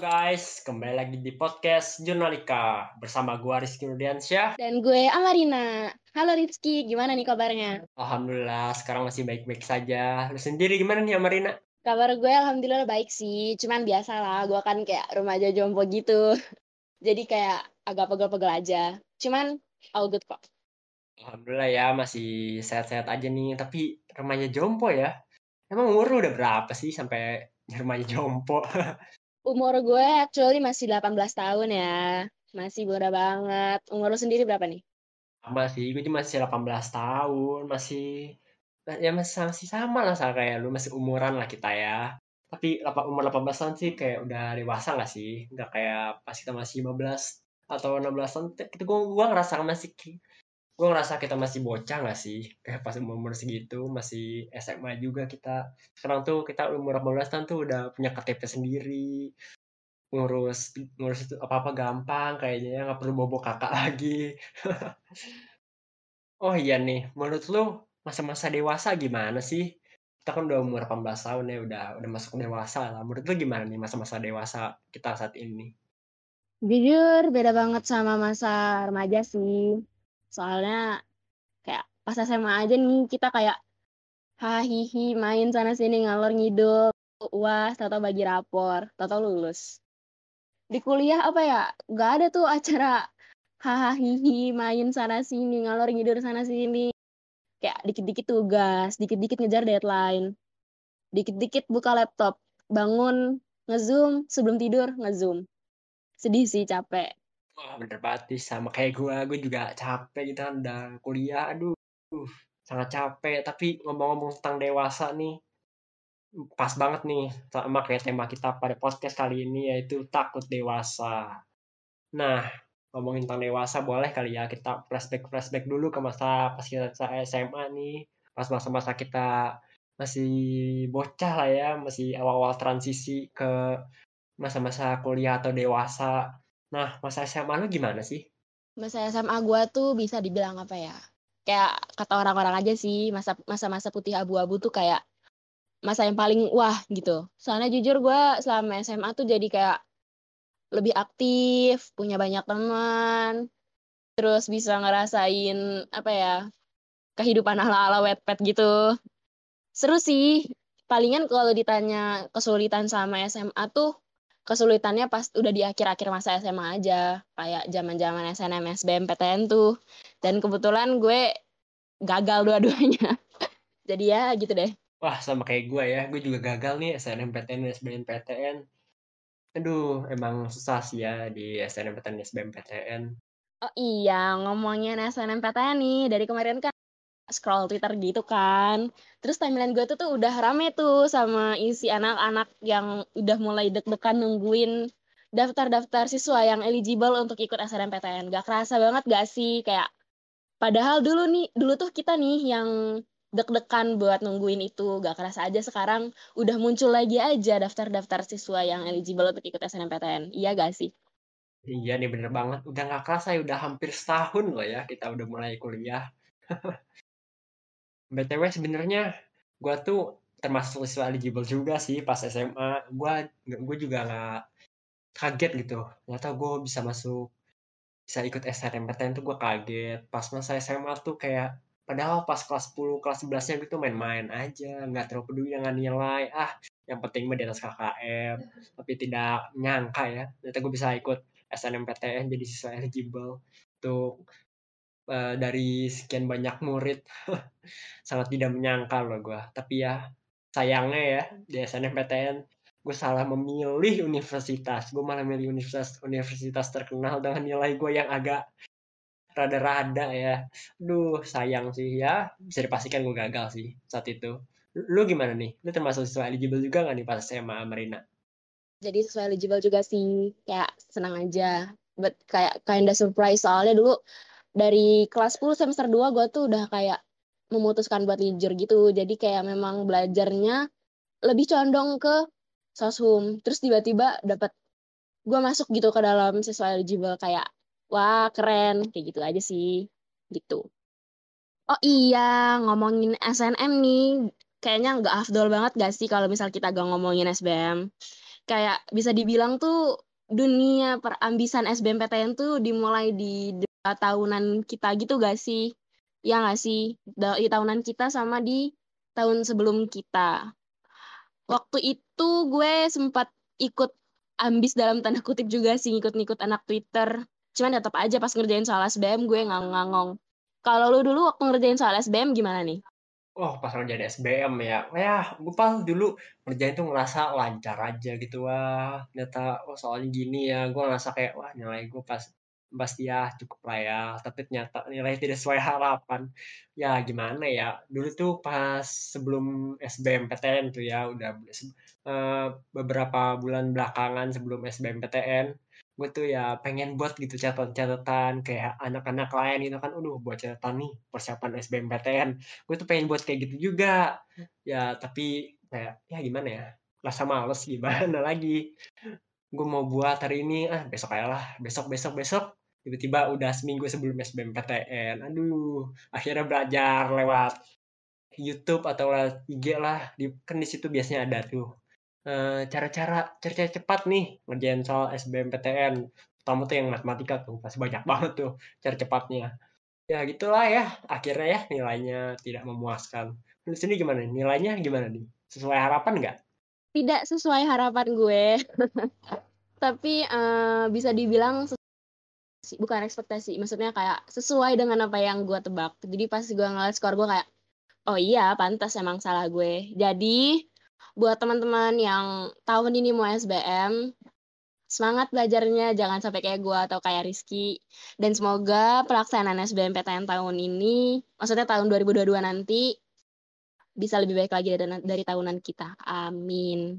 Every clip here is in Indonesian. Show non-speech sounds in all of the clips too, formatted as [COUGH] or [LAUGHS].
guys, kembali lagi di podcast Jurnalika bersama gua Rizky Rudiansyah. Dan gue Amarina. Halo Rizky, gimana nih kabarnya? Alhamdulillah, sekarang masih baik-baik saja. Lu sendiri gimana nih Amarina? Kabar gue alhamdulillah baik sih, cuman biasa lah, gue kan kayak remaja jompo gitu. [LAUGHS] Jadi kayak agak pegel-pegel aja. Cuman all good kok. Alhamdulillah ya, masih sehat-sehat aja nih. Tapi remaja jompo ya? Emang umur lu udah berapa sih sampai remaja jompo? [LAUGHS] Umur gue actually masih 18 tahun ya. Masih muda banget. Umur lu sendiri berapa nih? Sama sih, gue masih 18 tahun, masih ya masih, masih sama lah sama kayak lu, masih umuran lah kita ya. Tapi umur 18 tahun sih kayak udah dewasa gak sih? Nggak kayak pas kita masih 15 atau 16 tahun, kita gue, gue ngerasa masih gue ngerasa kita masih bocah gak sih? Kayak pas umur, segitu, masih SMA juga kita. Sekarang tuh kita umur 18 tahun tuh udah punya KTP sendiri, ngurus ngurus itu apa-apa gampang kayaknya ya nggak perlu bobo kakak lagi. [LAUGHS] Oh iya nih, menurut lu masa-masa dewasa gimana sih? Kita kan udah umur 18 tahun ya, udah udah masuk dewasa lah. Menurut lu gimana nih masa-masa dewasa kita saat ini? Jujur beda banget sama masa remaja sih. Soalnya kayak pas SMA aja nih kita kayak hahihi main sana sini ngalor ngidul uas tau bagi rapor tau lulus. Di kuliah apa ya? Nggak ada tuh acara hahihi main sana sini ngalor ngidul sana sini. Kayak dikit-dikit tugas dikit-dikit ngejar deadline dikit-dikit buka laptop bangun ngezoom sebelum tidur ngezoom. Sedih sih capek Wah bener banget sih, sama kayak gue, gue juga capek gitu kan, udah kuliah, aduh, sangat capek. Tapi ngomong-ngomong tentang dewasa nih, pas banget nih sama kayak tema kita pada podcast kali ini yaitu takut dewasa. Nah, ngomongin tentang dewasa boleh kali ya kita flashback flashback dulu ke masa pas kita SMA nih, pas masa-masa kita masih bocah lah ya, masih awal-awal transisi ke masa-masa kuliah atau dewasa. Nah, masa SMA lu gimana sih? masa SMA gue tuh bisa dibilang apa ya? Kayak kata orang-orang aja sih masa masa-masa putih abu-abu tuh kayak masa yang paling wah gitu. Soalnya jujur gue selama SMA tuh jadi kayak lebih aktif punya banyak teman terus bisa ngerasain apa ya kehidupan ala-ala wetpad gitu. Seru sih. Palingan kalau ditanya kesulitan sama SMA tuh kesulitannya pas udah di akhir-akhir masa SMA aja kayak zaman-zaman SNM SBM PTN tuh dan kebetulan gue gagal dua-duanya [LAUGHS] jadi ya gitu deh Wah, sama kayak gue ya. Gue juga gagal nih SNMPTN, SBMPTN. Aduh, emang susah sih ya di SNMPTN, SBMPTN. oh iya ngomongin SNMPTN nih dari kemarin kan scroll Twitter gitu kan. Terus timeline gue tuh tuh udah rame tuh sama isi anak-anak yang udah mulai deg-degan nungguin daftar-daftar siswa yang eligible untuk ikut SNMPTN gak kerasa banget gak sih? Kayak padahal dulu nih dulu tuh kita nih yang deg-degan buat nungguin itu. Gak kerasa aja sekarang udah muncul lagi aja daftar-daftar siswa yang eligible untuk ikut SNMPTN iya gak sih? Iya nih, bener banget. Udah nggak kerasa ya, udah hampir setahun loh ya kita udah mulai kuliah. [LAUGHS] BTW sebenarnya gue tuh termasuk siswa eligible juga sih pas SMA. Gue gue juga nggak kaget gitu. Ternyata gue bisa masuk bisa ikut SNMPTN tuh gue kaget. Pas masa SMA tuh kayak padahal pas kelas 10, kelas 11-nya gitu main-main aja, nggak terlalu peduli dengan nilai. Ah, yang penting mah di atas KKM. Tapi tidak nyangka ya, ternyata gue bisa ikut SNMPTN jadi siswa eligible untuk uh, dari sekian banyak murid [LAUGHS] sangat tidak menyangka loh gue tapi ya sayangnya ya di SNMPTN gue salah memilih universitas. Gue malah milih universitas universitas terkenal dengan nilai gue yang agak rada-rada ya. Duh sayang sih ya. Bisa dipastikan gue gagal sih saat itu. Lu gimana nih? Lu termasuk siswa eligible juga gak nih pas SMA Marina jadi sesuai eligible juga sih. Kayak senang aja. But kayak kinda surprise. Soalnya dulu dari kelas 10 semester 2 gue tuh udah kayak memutuskan buat lijur gitu. Jadi kayak memang belajarnya lebih condong ke soshum. Terus tiba-tiba dapat gue masuk gitu ke dalam siswa eligible kayak wah keren. Kayak gitu aja sih. Gitu. Oh iya ngomongin SNM nih. Kayaknya nggak afdol banget gak sih kalau misal kita gak ngomongin SBM kayak bisa dibilang tuh dunia perambisan SBMPTN tuh dimulai di tahunan kita gitu gak sih? Ya gak sih? Di tahunan kita sama di tahun sebelum kita. Waktu itu gue sempat ikut ambis dalam tanda kutip juga sih ngikut-ngikut anak Twitter. Cuman tetap aja pas ngerjain soal SBM gue ngangong-ngangong. Kalau lu dulu waktu ngerjain soal SBM gimana nih? Oh, pas ngerjain SBM ya. Ya, gue pas dulu ngerjain tuh ngerasa lancar aja gitu. Wah, ternyata oh soalnya gini ya. Gue ngerasa kayak, wah nilai gue pas pasti ya cukup lah ya. Tapi ternyata nilai tidak sesuai harapan. Ya gimana ya? Dulu tuh pas sebelum SBMPTN tuh ya udah uh, beberapa bulan belakangan sebelum SBMPTN gue tuh ya pengen buat gitu catatan-catatan kayak anak-anak lain gitu kan udah buat catatan nih persiapan SBMPTN gue tuh pengen buat kayak gitu juga. Ya tapi kayak ya gimana ya? Rasa males gimana [LAUGHS] lagi? Gue mau buat hari ini ah besok aja lah. Besok besok besok tiba-tiba udah seminggu sebelum SBMPTN aduh akhirnya belajar lewat YouTube atau lewat IG lah. Di, kan di situ biasanya ada tuh. Eh, cara-cara cara-cara cepat nih ngerjain soal SBMPTN pertama tuh yang matematika tuh pasti banyak [LAUGHS] banget tuh cara cepatnya. Ya gitulah ya akhirnya ya nilainya tidak memuaskan. Di sini gimana nilainya gimana nih? Sesuai harapan nggak? Tidak sesuai harapan gue. [LAUGHS] Tapi uh, bisa dibilang bukan ekspektasi maksudnya kayak sesuai dengan apa yang gue tebak. Jadi pas gue ngeliat skor gue kayak oh iya pantas emang salah gue. Jadi buat teman-teman yang tahun ini mau SBM semangat belajarnya jangan sampai kayak gue atau kayak Rizky. Dan semoga pelaksanaan SBMPTN tahun ini maksudnya tahun 2022 nanti bisa lebih baik lagi dari, dari tahunan kita. Amin.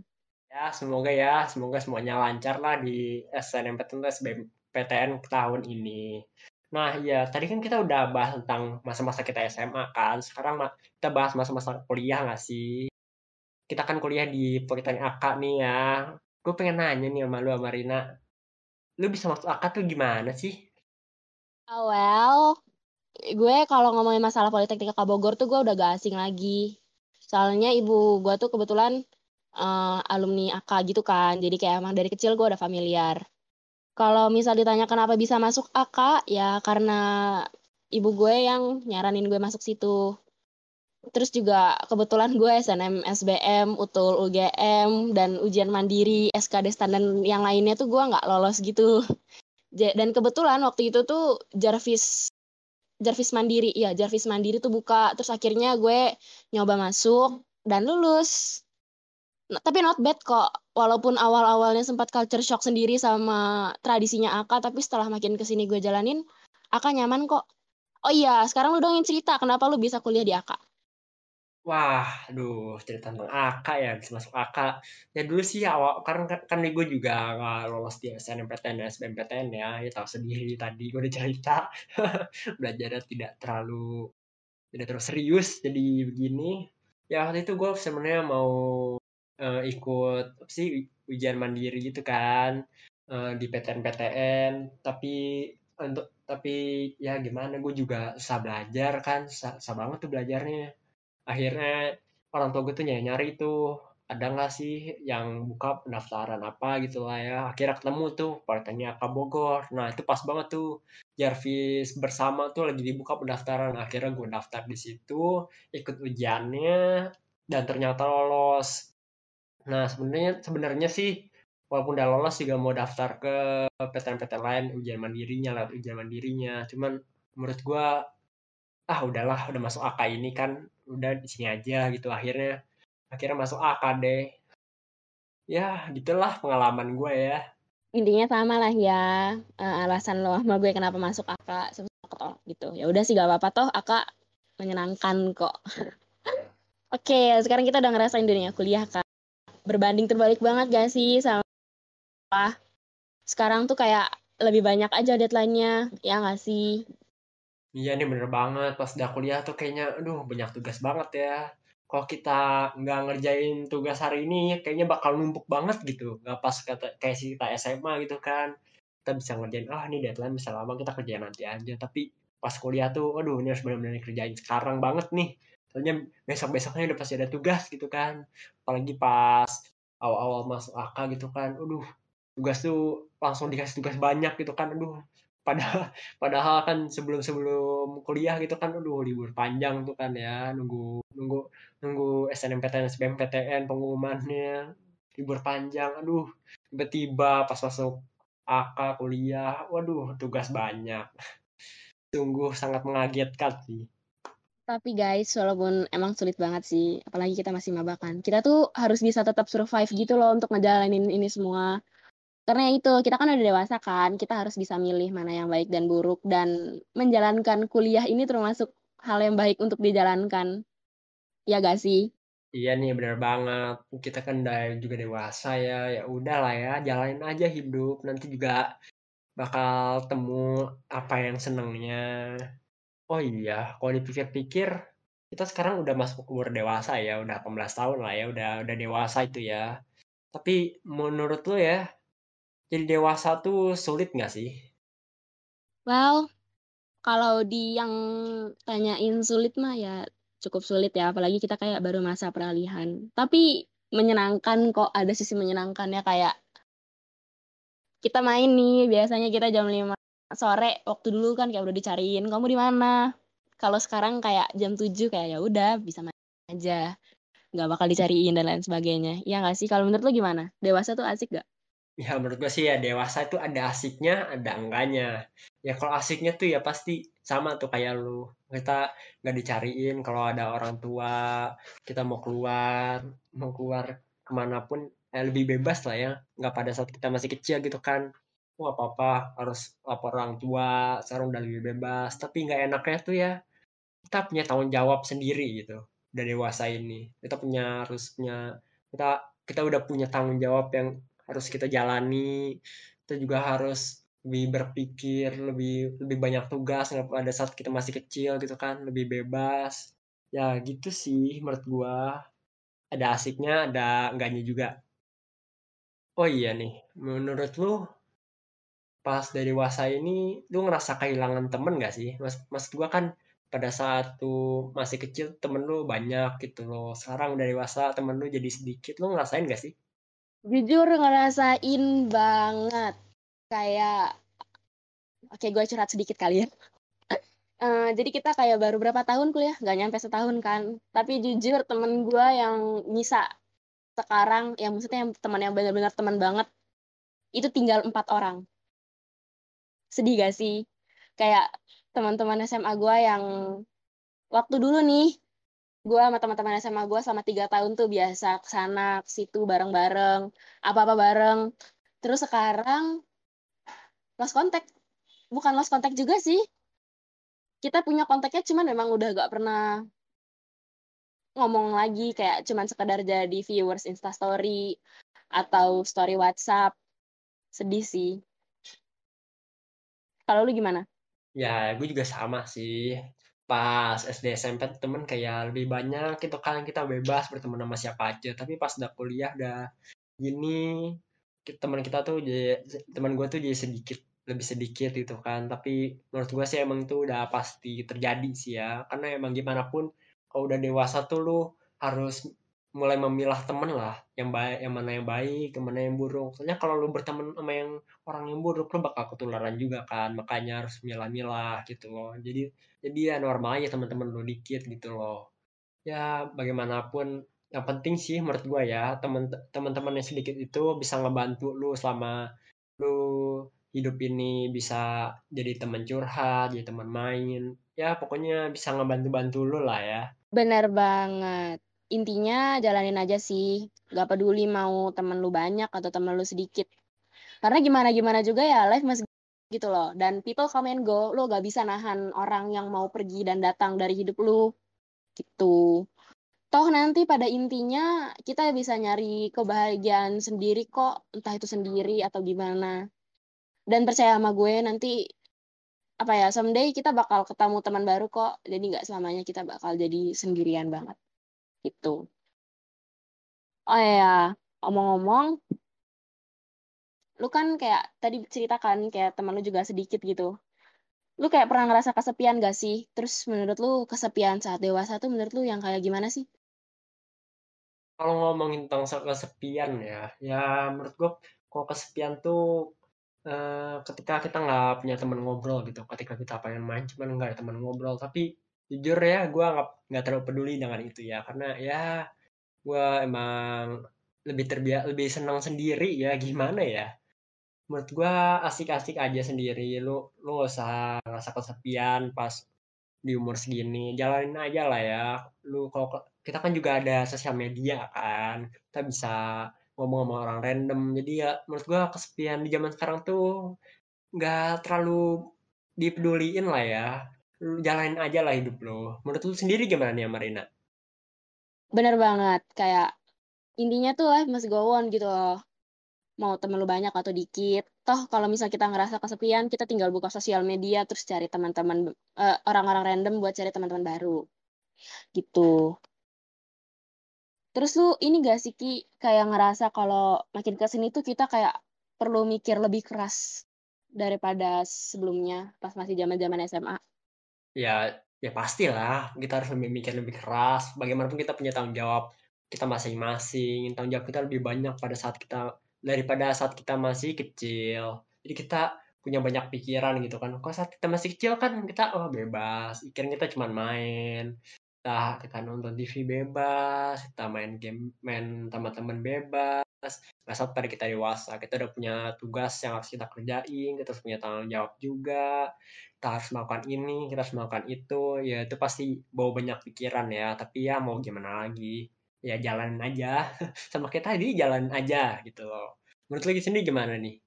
Ya semoga ya. Semoga semuanya lancar lah di SNMPTN SBM PTN tahun ini. Nah, ya tadi kan kita udah bahas tentang masa-masa kita SMA kan. Sekarang kita bahas masa-masa kuliah nggak sih? Kita kan kuliah di Politeknik AK nih ya. Gue pengen nanya nih sama lu sama Rina. Lu bisa masuk AK tuh gimana sih? Oh, well, gue kalau ngomongin masalah Politeknik AK Bogor tuh gue udah gak asing lagi. Soalnya ibu gue tuh kebetulan uh, alumni AK gitu kan. Jadi kayak emang dari kecil gue udah familiar. Kalau misal ditanya kenapa bisa masuk AK, ya karena ibu gue yang nyaranin gue masuk situ. Terus juga kebetulan gue SNM, SBM, UTUL, UGM, dan ujian mandiri, SKD standar yang lainnya tuh gue nggak lolos gitu. Dan kebetulan waktu itu tuh Jarvis Jarvis Mandiri, ya Jarvis Mandiri tuh buka, terus akhirnya gue nyoba masuk dan lulus tapi not bad kok. Walaupun awal-awalnya sempat culture shock sendiri sama tradisinya Aka tapi setelah makin ke sini gue jalanin Aka nyaman kok. Oh iya sekarang lu dong yang cerita kenapa lu bisa kuliah di Aka? Wah, aduh, cerita tentang AK ya, bisa masuk AK. Ya dulu sih awal, karena kan, kan gue juga gak lolos di SNMPTN dan SBMPTN ya, ya tahu sendiri tadi gue udah cerita, [LAUGHS] belajarnya tidak terlalu, tidak terlalu serius, jadi begini. Ya waktu itu gue sebenarnya mau uh, ikut apa sih ujian mandiri gitu kan uh, di PTN-PTN tapi untuk tapi ya gimana gue juga susah belajar kan susah, susah banget tuh belajarnya. Akhirnya orang tua gue tuh nyari nyari tuh ada nggak sih yang buka pendaftaran apa gitu lah ya. Akhirnya ketemu tuh partainya Aka Bogor. Nah itu pas banget tuh Jarvis bersama tuh lagi dibuka pendaftaran. Akhirnya gue daftar di situ ikut ujiannya dan ternyata lolos Nah, sebenarnya sebenarnya sih walaupun udah lolos juga mau daftar ke PTN-PTN lain ujian mandirinya lah ujian mandirinya. Cuman menurut gua ah udahlah udah masuk AK ini kan udah di sini aja gitu akhirnya akhirnya masuk AK deh. Ya, gitulah pengalaman gue ya. Intinya sama lah ya uh, alasan lo sama gue kenapa masuk AK ketolak gitu. Ya udah sih gak apa-apa toh AK menyenangkan kok. [LAUGHS] Oke, okay, sekarang kita udah ngerasain dunia kuliah kan berbanding terbalik banget gak sih sama sekarang tuh kayak lebih banyak aja deadline-nya, ya gak sih? Iya nih bener banget, pas udah kuliah tuh kayaknya, aduh banyak tugas banget ya. Kalau kita nggak ngerjain tugas hari ini, kayaknya bakal numpuk banget gitu. Nggak pas kata, kayak si kita SMA gitu kan. Kita bisa ngerjain, ah oh, ini deadline bisa lama, kita kerjain nanti aja. Tapi pas kuliah tuh, aduh ini harus benar-benar kerjain sekarang banget nih soalnya besok besoknya udah pasti ada tugas gitu kan. Apalagi pas awal-awal masuk AK gitu kan, aduh tugas tuh langsung dikasih tugas banyak gitu kan, aduh padahal [LAUGHS] padahal kan sebelum-sebelum kuliah gitu kan, aduh libur panjang tuh kan ya, nunggu nunggu nunggu SNMPTN, SBMPTN pengumumannya, libur panjang, aduh. Tiba-tiba pas masuk AK kuliah, waduh tugas banyak. [LAUGHS] Sungguh sangat mengagetkan sih. Tapi guys, walaupun emang sulit banget sih, apalagi kita masih maba kan, kita tuh harus bisa tetap survive gitu loh untuk ngejalanin ini semua. Karena itu, kita kan udah dewasa kan, kita harus bisa milih mana yang baik dan buruk, dan menjalankan kuliah ini termasuk hal yang baik untuk dijalankan. Ya gak sih? Iya nih, bener banget. Kita kan udah juga dewasa ya, ya udah lah ya, jalanin aja hidup. Nanti juga bakal temu apa yang senengnya. Oh iya, kalau dipikir-pikir, kita sekarang udah masuk umur dewasa ya, udah 18 tahun lah ya, udah udah dewasa itu ya. Tapi menurut lo ya, jadi dewasa tuh sulit nggak sih? Well, kalau di yang tanyain sulit mah ya cukup sulit ya, apalagi kita kayak baru masa peralihan. Tapi menyenangkan kok, ada sisi menyenangkannya kayak kita main nih, biasanya kita jam 5 sore waktu dulu kan kayak udah dicariin kamu di mana. Kalau sekarang kayak jam 7 kayak ya udah bisa main aja. nggak bakal dicariin dan lain sebagainya. Iya nggak sih? Kalau menurut lo gimana? Dewasa tuh asik gak? Ya menurut gue sih ya dewasa itu ada asiknya, ada enggaknya. Ya kalau asiknya tuh ya pasti sama tuh kayak lu. Kita nggak dicariin kalau ada orang tua, kita mau keluar, mau keluar ke mana pun eh, lebih bebas lah ya. Nggak pada saat kita masih kecil gitu kan. Wah apa-apa harus lapor orang tua, sekarang udah lebih bebas. Tapi nggak enaknya tuh ya kita punya tanggung jawab sendiri gitu. Udah dewasa ini. Kita punya harus punya kita kita udah punya tanggung jawab yang harus kita jalani kita juga harus lebih berpikir lebih lebih banyak tugas nggak pada saat kita masih kecil gitu kan lebih bebas ya gitu sih menurut gua ada asiknya ada enggaknya juga oh iya nih menurut lu pas dari dewasa ini lu ngerasa kehilangan temen gak sih mas mas gua kan pada saat tuh masih kecil temen lu banyak gitu loh sekarang udah dewasa temen lu jadi sedikit lu ngerasain gak sih Jujur ngerasain banget. Kayak oke gue curhat sedikit kali ya. Uh, [LAUGHS] jadi kita kayak baru berapa tahun kuliah? Gak nyampe setahun kan. Tapi jujur temen gue yang bisa sekarang, yang maksudnya yang teman yang benar-benar teman banget, itu tinggal empat orang. Sedih gak sih? Kayak teman-teman SMA gue yang waktu dulu nih gue sama teman-teman SMA gue selama tiga tahun tuh biasa ke sana ke situ bareng-bareng apa-apa bareng. Terus sekarang lost contact. Bukan lost contact juga sih. Kita punya kontaknya cuman memang udah gak pernah ngomong lagi kayak cuman sekedar jadi viewers instastory atau story WhatsApp. Sedih sih kalau lu gimana? Ya gue juga sama sih. Pas SD SMP temen kayak lebih banyak gitu kan kita bebas berteman sama siapa aja. Tapi pas udah kuliah udah gini teman kita tuh jadi teman gue tuh jadi sedikit lebih sedikit gitu kan. Tapi menurut gue sih emang tuh udah pasti terjadi sih ya. Karena emang gimana pun kalau udah dewasa tuh lu harus mulai memilah temen lah yang baik yang mana yang baik yang mana yang buruk. Soalnya kalau lu berteman sama yang orang yang buruk lu bakal ketularan juga kan. Makanya harus milah-milah gitu loh. Jadi jadi ya normal aja teman-teman lu dikit gitu loh. Ya bagaimanapun yang penting sih menurut gua ya teman teman-teman yang sedikit itu bisa ngebantu lu selama lu hidup ini bisa jadi teman curhat jadi teman main. Ya pokoknya bisa ngebantu-bantu lu lah ya. Benar banget intinya jalanin aja sih. Gak peduli mau temen lu banyak atau temen lu sedikit. Karena gimana gimana juga ya life masih gitu loh. Dan people come and go. Lo gak bisa nahan orang yang mau pergi dan datang dari hidup lu. Gitu. Toh nanti pada intinya kita bisa nyari kebahagiaan sendiri kok. Entah itu sendiri atau gimana. Dan percaya sama gue nanti apa ya someday kita bakal ketemu teman baru kok. Jadi nggak selamanya kita bakal jadi sendirian banget gitu. Oh ya, omong-omong, lu kan kayak tadi ceritakan kayak teman lu juga sedikit gitu. Lu kayak pernah ngerasa kesepian gak sih? Terus menurut lu kesepian saat dewasa tuh menurut lu yang kayak gimana sih? Kalau ngomongin tentang se kesepian ya, ya menurut gue kalau kesepian tuh, eee, ketika kita nggak punya teman ngobrol gitu, ketika kita pengen main cuman nggak ada teman ngobrol. Tapi jujur ya gue nggak nggak terlalu peduli dengan itu ya, karena ya gue emang lebih terbia lebih senang sendiri ya, [LAUGHS] gimana ya. Menurut gue asik-asik aja sendiri, lu lu nggak usah ngerasa kesepian pas di umur segini, jalanin aja lah ya. Lu kalau kita kan juga ada sosial media kan, kita bisa ngomong sama orang random. Jadi ya menurut gua kesepian di zaman sekarang tuh nggak terlalu dipeduliin lah ya. Lu jalanin aja lah hidup lo. Menurut lu sendiri gimana nih Marina? Bener banget, kayak intinya tuh life must go gitu loh. Mau temen lu banyak atau dikit. Toh kalau misal kita ngerasa kesepian, kita tinggal buka sosial media terus cari teman-teman uh, orang-orang random buat cari teman-teman baru. Gitu. Terus lu ini gak sih Ki kayak ngerasa kalau makin ke sini tuh kita kayak perlu mikir lebih keras daripada sebelumnya pas masih zaman-zaman SMA? Ya, ya pastilah kita harus lebih mikir lebih keras. Bagaimanapun kita punya tanggung jawab kita masing-masing. Tanggung jawab kita lebih banyak pada saat kita daripada saat kita masih kecil. Jadi kita punya banyak pikiran gitu kan. Kalau saat kita masih kecil kan kita oh bebas, pikiran kita cuma main, kita kita nonton TV bebas, kita main game, main teman-teman bebas. Nggak sampai kita dewasa, kita udah punya tugas yang harus kita kerjain, kita harus punya tanggung jawab juga. Kita harus melakukan ini, kita harus melakukan itu. Ya itu pasti bawa banyak pikiran ya. Tapi ya mau gimana lagi? Ya jalanin aja. [LAUGHS] Sama kita tadi jalan aja gitu loh. Menurut lagi sendiri gimana nih?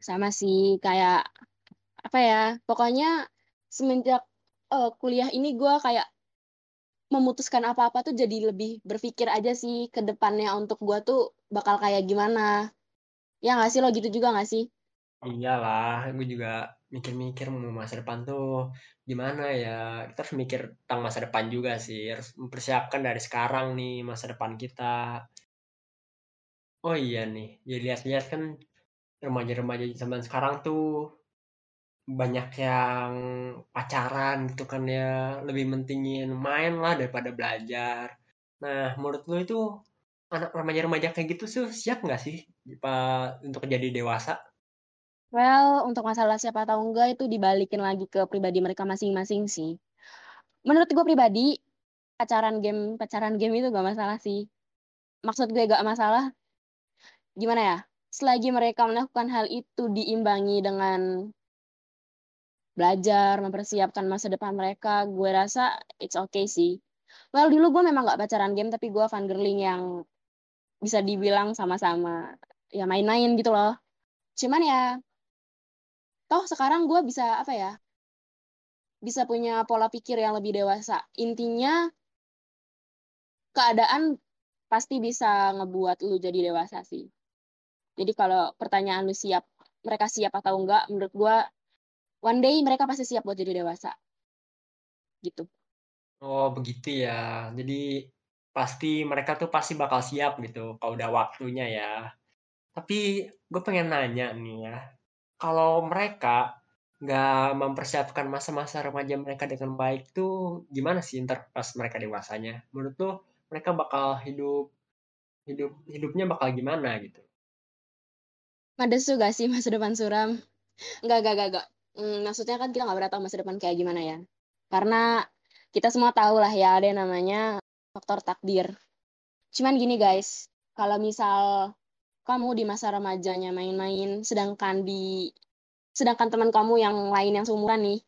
Sama sih, kayak apa ya? Pokoknya semenjak uh, kuliah ini gue kayak memutuskan apa-apa tuh jadi lebih berpikir aja sih ke depannya untuk gue tuh bakal kayak gimana. Ya nggak sih lo gitu juga nggak sih? Iyalah, gue juga mikir-mikir mau masa depan tuh gimana ya. Kita harus mikir tentang masa depan juga sih. Harus mempersiapkan dari sekarang nih masa depan kita. Oh iya nih, jadi lihat-lihat kan remaja-remaja zaman sekarang tuh banyak yang pacaran gitu kan ya, lebih mentingin main lah daripada belajar. Nah, menurut lo itu anak remaja-remaja kayak gitu tuh siap nggak sih Pak untuk jadi dewasa? Well, untuk masalah siapa tahu enggak itu dibalikin lagi ke pribadi mereka masing-masing sih. Menurut gue pribadi, pacaran game pacaran game itu gak masalah sih. Maksud gue gak masalah. Gimana ya? Selagi mereka melakukan hal itu diimbangi dengan belajar, mempersiapkan masa depan mereka, gue rasa it's okay sih. Well, dulu gue memang gak pacaran game, tapi gue fun girling yang bisa dibilang sama-sama ya main-main gitu loh. Cuman ya, toh sekarang gue bisa apa ya, bisa punya pola pikir yang lebih dewasa. Intinya, keadaan pasti bisa ngebuat lu jadi dewasa sih. Jadi kalau pertanyaan lu siap, mereka siap atau enggak, menurut gue one day mereka pasti siap buat jadi dewasa. Gitu. Oh, begitu ya. Jadi pasti mereka tuh pasti bakal siap gitu kalau udah waktunya ya. Tapi gue pengen nanya nih ya, kalau mereka nggak mempersiapkan masa-masa remaja mereka dengan baik tuh gimana sih ntar pas mereka dewasanya? Menurut tuh mereka bakal hidup hidup hidupnya bakal gimana gitu? Ada gak sih masa depan suram? Enggak, enggak, enggak, enggak. Hmm, maksudnya kan kita nggak pernah tahu masa depan kayak gimana ya. Karena kita semua tahu lah ya ada yang namanya faktor takdir. Cuman gini guys, kalau misal kamu di masa remajanya main-main, sedangkan di sedangkan teman kamu yang lain yang seumuran nih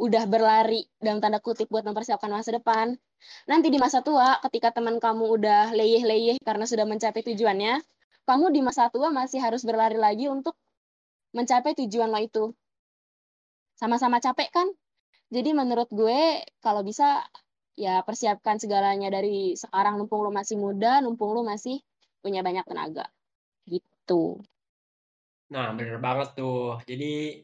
udah berlari dalam tanda kutip buat mempersiapkan masa depan. Nanti di masa tua, ketika teman kamu udah leyeh-leyeh karena sudah mencapai tujuannya, kamu di masa tua masih harus berlari lagi untuk mencapai tujuan lo itu sama-sama capek kan? Jadi menurut gue kalau bisa ya persiapkan segalanya dari sekarang. Numpung lu masih muda numpung lu masih punya banyak tenaga. Gitu. Nah bener banget tuh. Jadi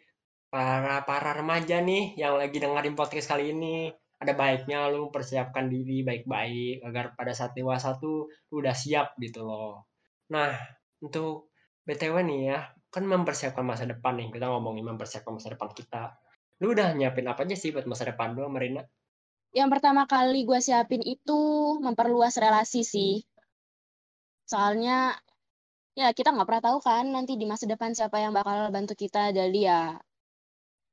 para para remaja nih yang lagi dengerin podcast kali ini ada baiknya lu persiapkan diri baik-baik agar pada saat dewasa tuh lu udah siap gitu loh. Nah untuk btw nih ya kan mempersiapkan masa depan nih. Kita ngomongin mempersiapkan masa depan kita Lu udah nyiapin apa aja sih buat masa depan lu Marina? Yang pertama kali gue siapin itu memperluas relasi sih. Soalnya ya kita nggak pernah tahu kan nanti di masa depan siapa yang bakal bantu kita. Jadi ya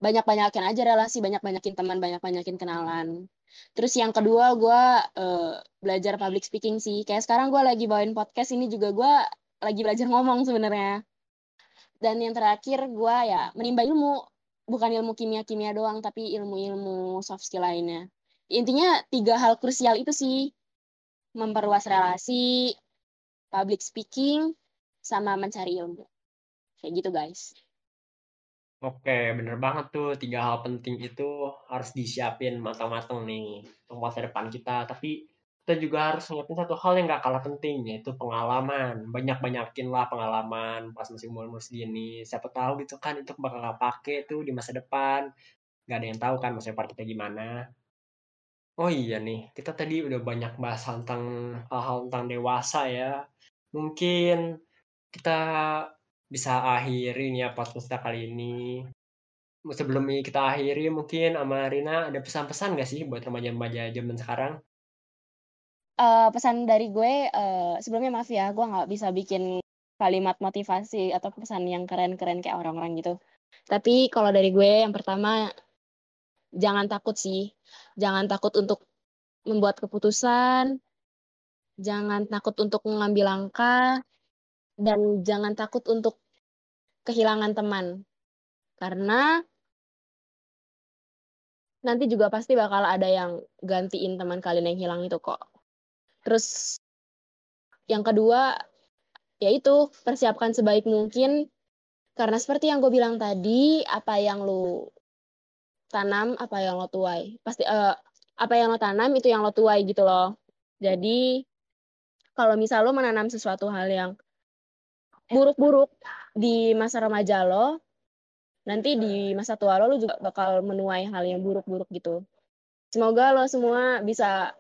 banyak-banyakin aja relasi, banyak-banyakin teman, banyak-banyakin kenalan. Terus yang kedua gue uh, belajar public speaking sih. Kayak sekarang gue lagi bawain podcast ini juga gue lagi belajar ngomong sebenarnya. Dan yang terakhir gue ya menimba ilmu, bukan ilmu kimia-kimia doang, tapi ilmu-ilmu soft skill lainnya. Intinya tiga hal krusial itu sih memperluas relasi, public speaking, sama mencari ilmu. Kayak gitu guys. Oke, bener banget tuh. Tiga hal penting itu harus disiapin matang-matang nih untuk masa depan kita. Tapi kita juga harus nyiapin satu hal yang gak kalah penting, yaitu pengalaman. Banyak-banyakin lah pengalaman pas masih umur-umur segini. Siapa tahu gitu kan itu bakal kepake tuh di masa depan. Gak ada yang tahu kan masa depan kita gimana. Oh iya nih, kita tadi udah banyak bahas tentang hal-hal tentang dewasa ya. Mungkin kita bisa akhiri nih ya podcast kita kali ini. Sebelum kita akhiri, mungkin sama Rina ada pesan-pesan gak sih buat remaja-remaja zaman sekarang? Uh, pesan dari gue, uh, sebelumnya maaf ya, gue nggak bisa bikin kalimat motivasi atau pesan yang keren-keren kayak orang-orang gitu. Tapi kalau dari gue, yang pertama, jangan takut sih. Jangan takut untuk membuat keputusan, jangan takut untuk mengambil langkah, dan jangan takut untuk kehilangan teman. Karena nanti juga pasti bakal ada yang gantiin teman kalian yang hilang itu kok. Terus yang kedua, yaitu persiapkan sebaik mungkin. Karena seperti yang gue bilang tadi, apa yang lu tanam apa yang lo tuai. Pasti uh, apa yang lo tanam itu yang lo tuai gitu loh. Jadi kalau misal lo menanam sesuatu hal yang buruk-buruk di masa remaja lo nanti di masa tua lo lo juga bakal menuai hal yang buruk-buruk gitu. Semoga lo semua bisa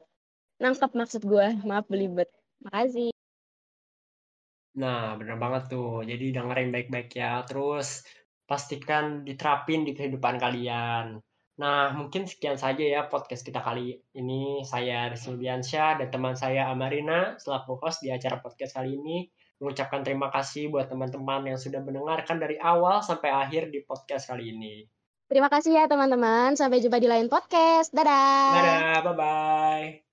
nangkep maksud gue maaf belibet makasih Nah, bener banget tuh. Jadi dengerin baik-baik ya. Terus pastikan diterapin di kehidupan kalian. Nah, mungkin sekian saja ya podcast kita kali ini. Saya Rizky dan teman saya Amarina selaku host di acara podcast kali ini. Mengucapkan terima kasih buat teman-teman yang sudah mendengarkan dari awal sampai akhir di podcast kali ini. Terima kasih ya teman-teman. Sampai jumpa di lain podcast. Dadah. Dadah, bye-bye.